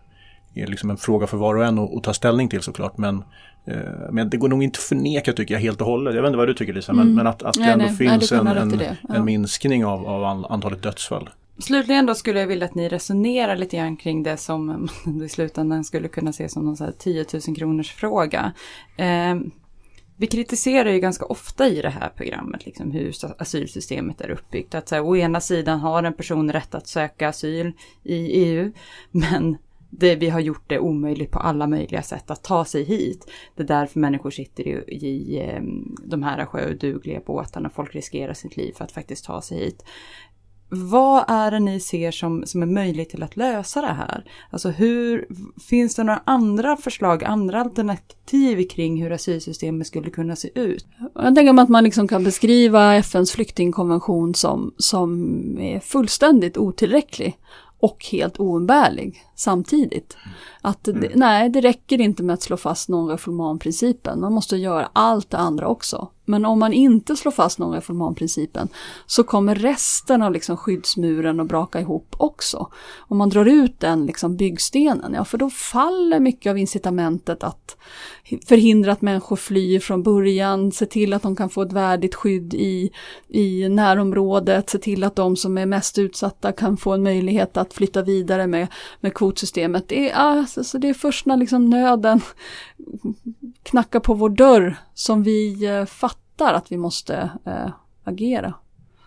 är liksom en fråga för var och en att, att ta ställning till såklart. Men, eh, men det går nog inte att förneka tycker jag helt och hållet. Jag vet inte vad du tycker Lisa, mm. men, men, att, att det ändå nej, finns nej, en, en, ja. en minskning av, av antalet dödsfall. Slutligen då skulle jag vilja att ni resonerar lite grann kring det som i slutändan skulle kunna ses som någon så här 10 000 kronors fråga. Eh, vi kritiserar ju ganska ofta i det här programmet liksom hur asylsystemet är uppbyggt. Att så här, å ena sidan har en person rätt att söka asyl i EU, men det, vi har gjort det omöjligt på alla möjliga sätt att ta sig hit. Det är därför människor sitter i, i ehm, de här sjödugliga båtarna. Folk riskerar sitt liv för att faktiskt ta sig hit. Vad är det ni ser som, som är möjligt till att lösa det här? Alltså hur, finns det några andra förslag, andra alternativ kring hur asylsystemet skulle kunna se ut? Jag tänker mig att man liksom kan beskriva FNs flyktingkonvention som, som är fullständigt otillräcklig och helt oumbärlig samtidigt. Att mm. nej, det räcker inte med att slå fast non-reformant-principen, man måste göra allt det andra också. Men om man inte slår fast non-reformant-principen så kommer resten av liksom skyddsmuren att braka ihop också. Om man drar ut den liksom byggstenen, ja för då faller mycket av incitamentet att förhindra att människor flyr från början, se till att de kan få ett värdigt skydd i, i närområdet, se till att de som är mest utsatta kan få en möjlighet att flytta vidare med, med kvotsystemet. Det är, alltså, det är först när liksom nöden knackar på vår dörr som vi eh, fattar att vi måste eh, agera.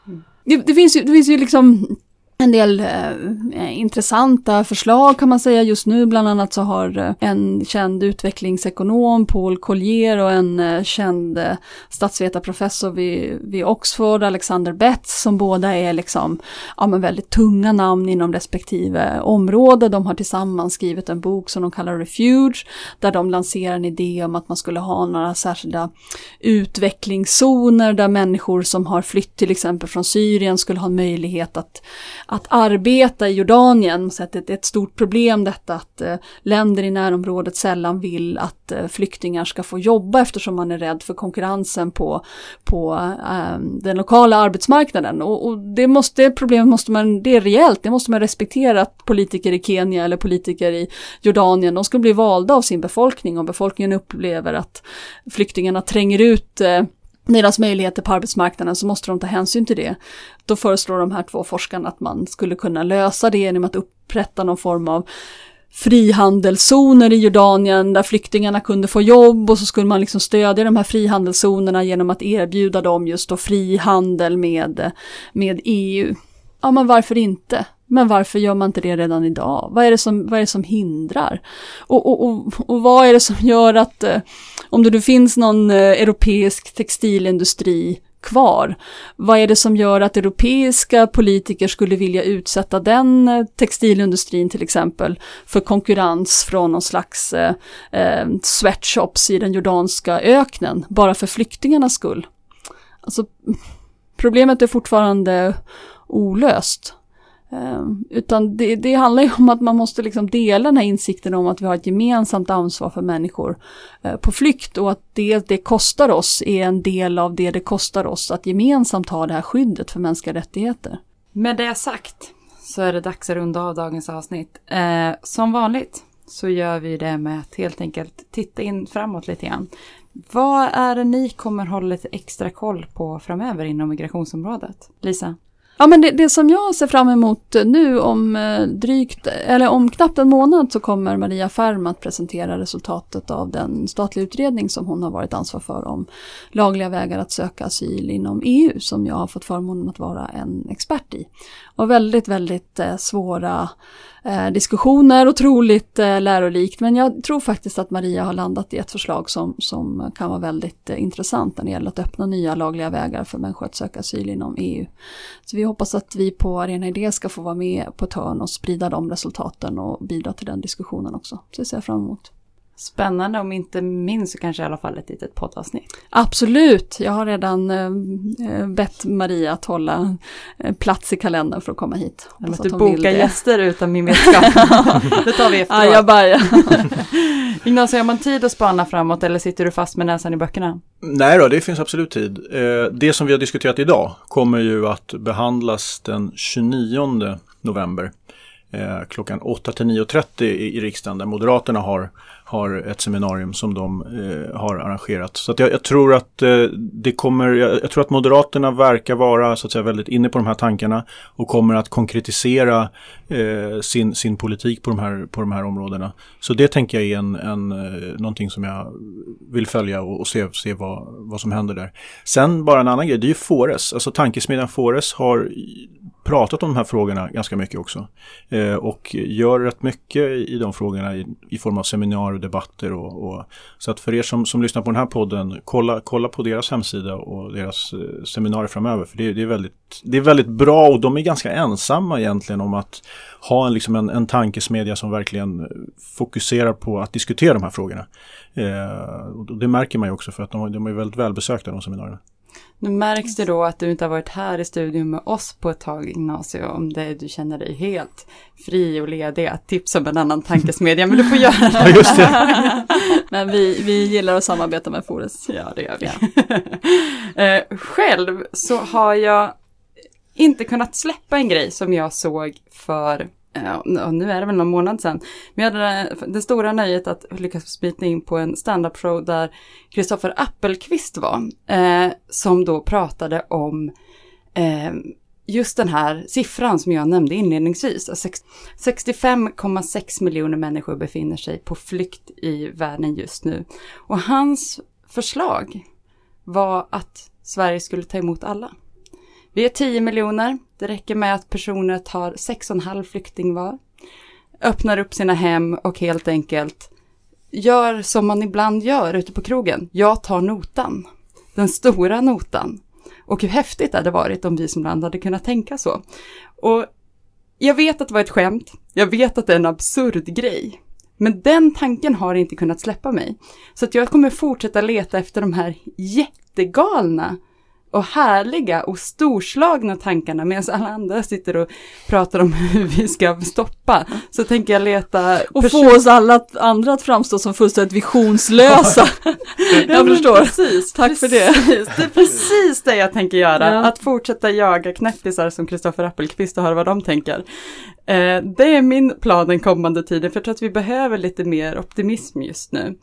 Mm. Det, det, finns ju, det finns ju liksom en del eh, intressanta förslag kan man säga just nu. Bland annat så har eh, en känd utvecklingsekonom, Paul Collier och en eh, känd eh, statsvetarprofessor vid, vid Oxford, Alexander Betts, som båda är liksom, ja, men väldigt tunga namn inom respektive område. De har tillsammans skrivit en bok som de kallar Refuge, där de lanserar en idé om att man skulle ha några särskilda utvecklingszoner där människor som har flytt till exempel från Syrien skulle ha en möjlighet att att arbeta i Jordanien. Så att det är ett stort problem detta att eh, länder i närområdet sällan vill att eh, flyktingar ska få jobba eftersom man är rädd för konkurrensen på, på eh, den lokala arbetsmarknaden. Och, och, det, måste, det problemet måste man, det är rejält, det måste man respektera att politiker i Kenya eller politiker i Jordanien, de ska bli valda av sin befolkning och befolkningen upplever att flyktingarna tränger ut deras möjligheter på arbetsmarknaden så måste de ta hänsyn till det. Då föreslår de här två forskarna att man skulle kunna lösa det genom att upprätta någon form av frihandelszoner i Jordanien där flyktingarna kunde få jobb och så skulle man liksom stödja de här frihandelszonerna genom att erbjuda dem just då frihandel med, med EU. Ja, men varför inte? Men varför gör man inte det redan idag? Vad är det som, vad är det som hindrar? Och, och, och, och vad är det som gör att eh, om det nu finns någon eh, europeisk textilindustri kvar. Vad är det som gör att europeiska politiker skulle vilja utsätta den eh, textilindustrin till exempel för konkurrens från någon slags eh, sweatshops i den jordanska öknen bara för flyktingarnas skull? Alltså, problemet är fortfarande olöst. Ehm, utan det, det, handlar ju om att man måste liksom dela den här insikten om att vi har ett gemensamt ansvar för människor eh, på flykt och att det det kostar oss är en del av det det kostar oss att gemensamt ha det här skyddet för mänskliga rättigheter. Med det sagt så är det dags att runda av dagens avsnitt. Eh, som vanligt så gör vi det med att helt enkelt titta in framåt lite grann. Vad är det ni kommer hålla lite extra koll på framöver inom migrationsområdet? Lisa? Ja men det, det, som jag ser fram emot nu om eh, drygt, eller om knappt en månad så kommer Maria Färm att presentera resultatet av den statliga utredning som hon har varit ansvarig för om lagliga vägar att söka asyl inom EU som jag har fått förmånen att vara en expert i. Och väldigt, väldigt eh, svåra eh, diskussioner, otroligt eh, lärorikt. Men jag tror faktiskt att Maria har landat i ett förslag som, som kan vara väldigt eh, intressant när det gäller att öppna nya lagliga vägar för människor att söka asyl inom EU. Så vi hoppas att vi på Arena Idé ska få vara med på ett hörn och sprida de resultaten och bidra till den diskussionen också. Så det ser jag fram emot. Spännande, om inte minst så kanske i alla fall ett litet poddavsnitt. Absolut, jag har redan eh, eh, bett Maria att hålla eh, plats i kalendern för att komma hit. Men Hoppas att du bokar gäster utan min vetskap. det tar vi efteråt. Ja, jag bara, Ignacio, har man tid att spana framåt eller sitter du fast med näsan i böckerna? Nej då, det finns absolut tid. Eh, Det som vi har diskuterat idag kommer ju att behandlas den 29 november klockan 8 till 9.30 i i riksdagen där Moderaterna har, har ett seminarium som de eh, har arrangerat. Så att jag, jag tror att eh, det kommer, jag, jag tror att Moderaterna verkar vara så att säga väldigt inne på de här tankarna och kommer att konkretisera eh, sin, sin politik på de, här, på de här områdena. Så det tänker jag är en, en, eh, någonting som jag vill följa och, och se, se vad, vad som händer där. Sen bara en annan grej, det är ju Fores, alltså tankesmedjan Fores har pratat om de här frågorna ganska mycket också. Eh, och gör rätt mycket i de frågorna i, i form av seminarier och debatter. Och, och, så att för er som, som lyssnar på den här podden, kolla, kolla på deras hemsida och deras eh, seminarier framöver. För det, det, är väldigt, det är väldigt bra och de är ganska ensamma egentligen om att ha en, liksom en, en tankesmedja som verkligen eh, fokuserar på att diskutera de här frågorna. Eh, och det märker man ju också för att de, de är väldigt välbesökta de seminarierna. Nu märks det då att du inte har varit här i studion med oss på ett tag, Ignacio, om det du känner dig helt fri och ledig att tipsa om en annan tankesmedja, men du får göra det. Ja, just det. men vi, vi gillar att samarbeta med Fores. Ja, det gör vi. Eh, Själv så har jag inte kunnat släppa en grej som jag såg för, ja, nu är det väl någon månad sedan, men jag hade det stora nöjet att lyckas smita in på en stand-up show där Kristoffer Appelqvist var, eh, som då pratade om eh, just den här siffran som jag nämnde inledningsvis. Alltså 65,6 miljoner människor befinner sig på flykt i världen just nu. Och hans förslag var att Sverige skulle ta emot alla. Vi är 10 miljoner. Det räcker med att personer tar 6,5 flykting var. Öppnar upp sina hem och helt enkelt gör som man ibland gör ute på krogen. Jag tar notan. Den stora notan. Och hur häftigt det hade varit om vi som land hade kunnat tänka så. Och jag vet att det var ett skämt. Jag vet att det är en absurd grej. Men den tanken har inte kunnat släppa mig. Så att jag kommer fortsätta leta efter de här jättegalna och härliga och storslagna tankarna medan alla andra sitter och pratar om hur vi ska stoppa. Så tänker jag leta Och få oss alla att, andra att framstå som fullständigt visionslösa. jag förstår. Precis, Tack för det. precis. Det är precis det jag tänker göra. Ja. Att fortsätta jaga knäppisar som Kristoffer Appelqvist och höra vad de tänker. Eh, det är min plan den kommande tiden, för jag tror att vi behöver lite mer optimism just nu.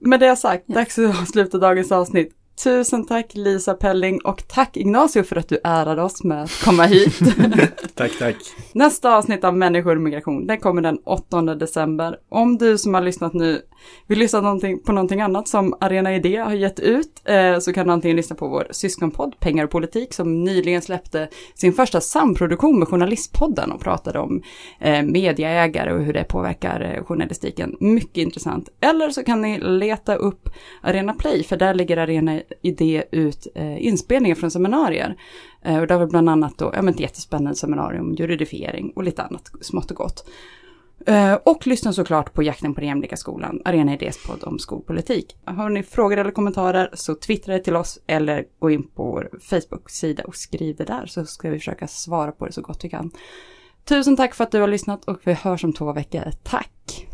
Med det sagt, dags att avsluta dagens avsnitt. Tusen tack Lisa Pelling och tack Ignacio för att du ärade oss med att komma hit. Tack, tack. Nästa avsnitt av Människor och migration, den kommer den 8 december. Om du som har lyssnat nu vill lyssna någonting, på någonting annat som Arena Idé har gett ut eh, så kan du antingen lyssna på vår syskonpodd Pengar och politik som nyligen släppte sin första samproduktion med Journalistpodden och pratade om eh, mediaägare och hur det påverkar eh, journalistiken. Mycket intressant. Eller så kan ni leta upp Arena Play för där ligger Arena Idé ut eh, inspelningar från seminarier. Eh, och det var bland annat då, ja men ett jättespännande seminarium om juridifiering och lite annat smått och gott. Eh, och lyssna såklart på Jakten på den jämlika skolan, Arena Idés podd om skolpolitik. Har ni frågor eller kommentarer så twittra det till oss eller gå in på vår Facebook-sida och skriv det där så ska vi försöka svara på det så gott vi kan. Tusen tack för att du har lyssnat och vi hörs om två veckor. Tack!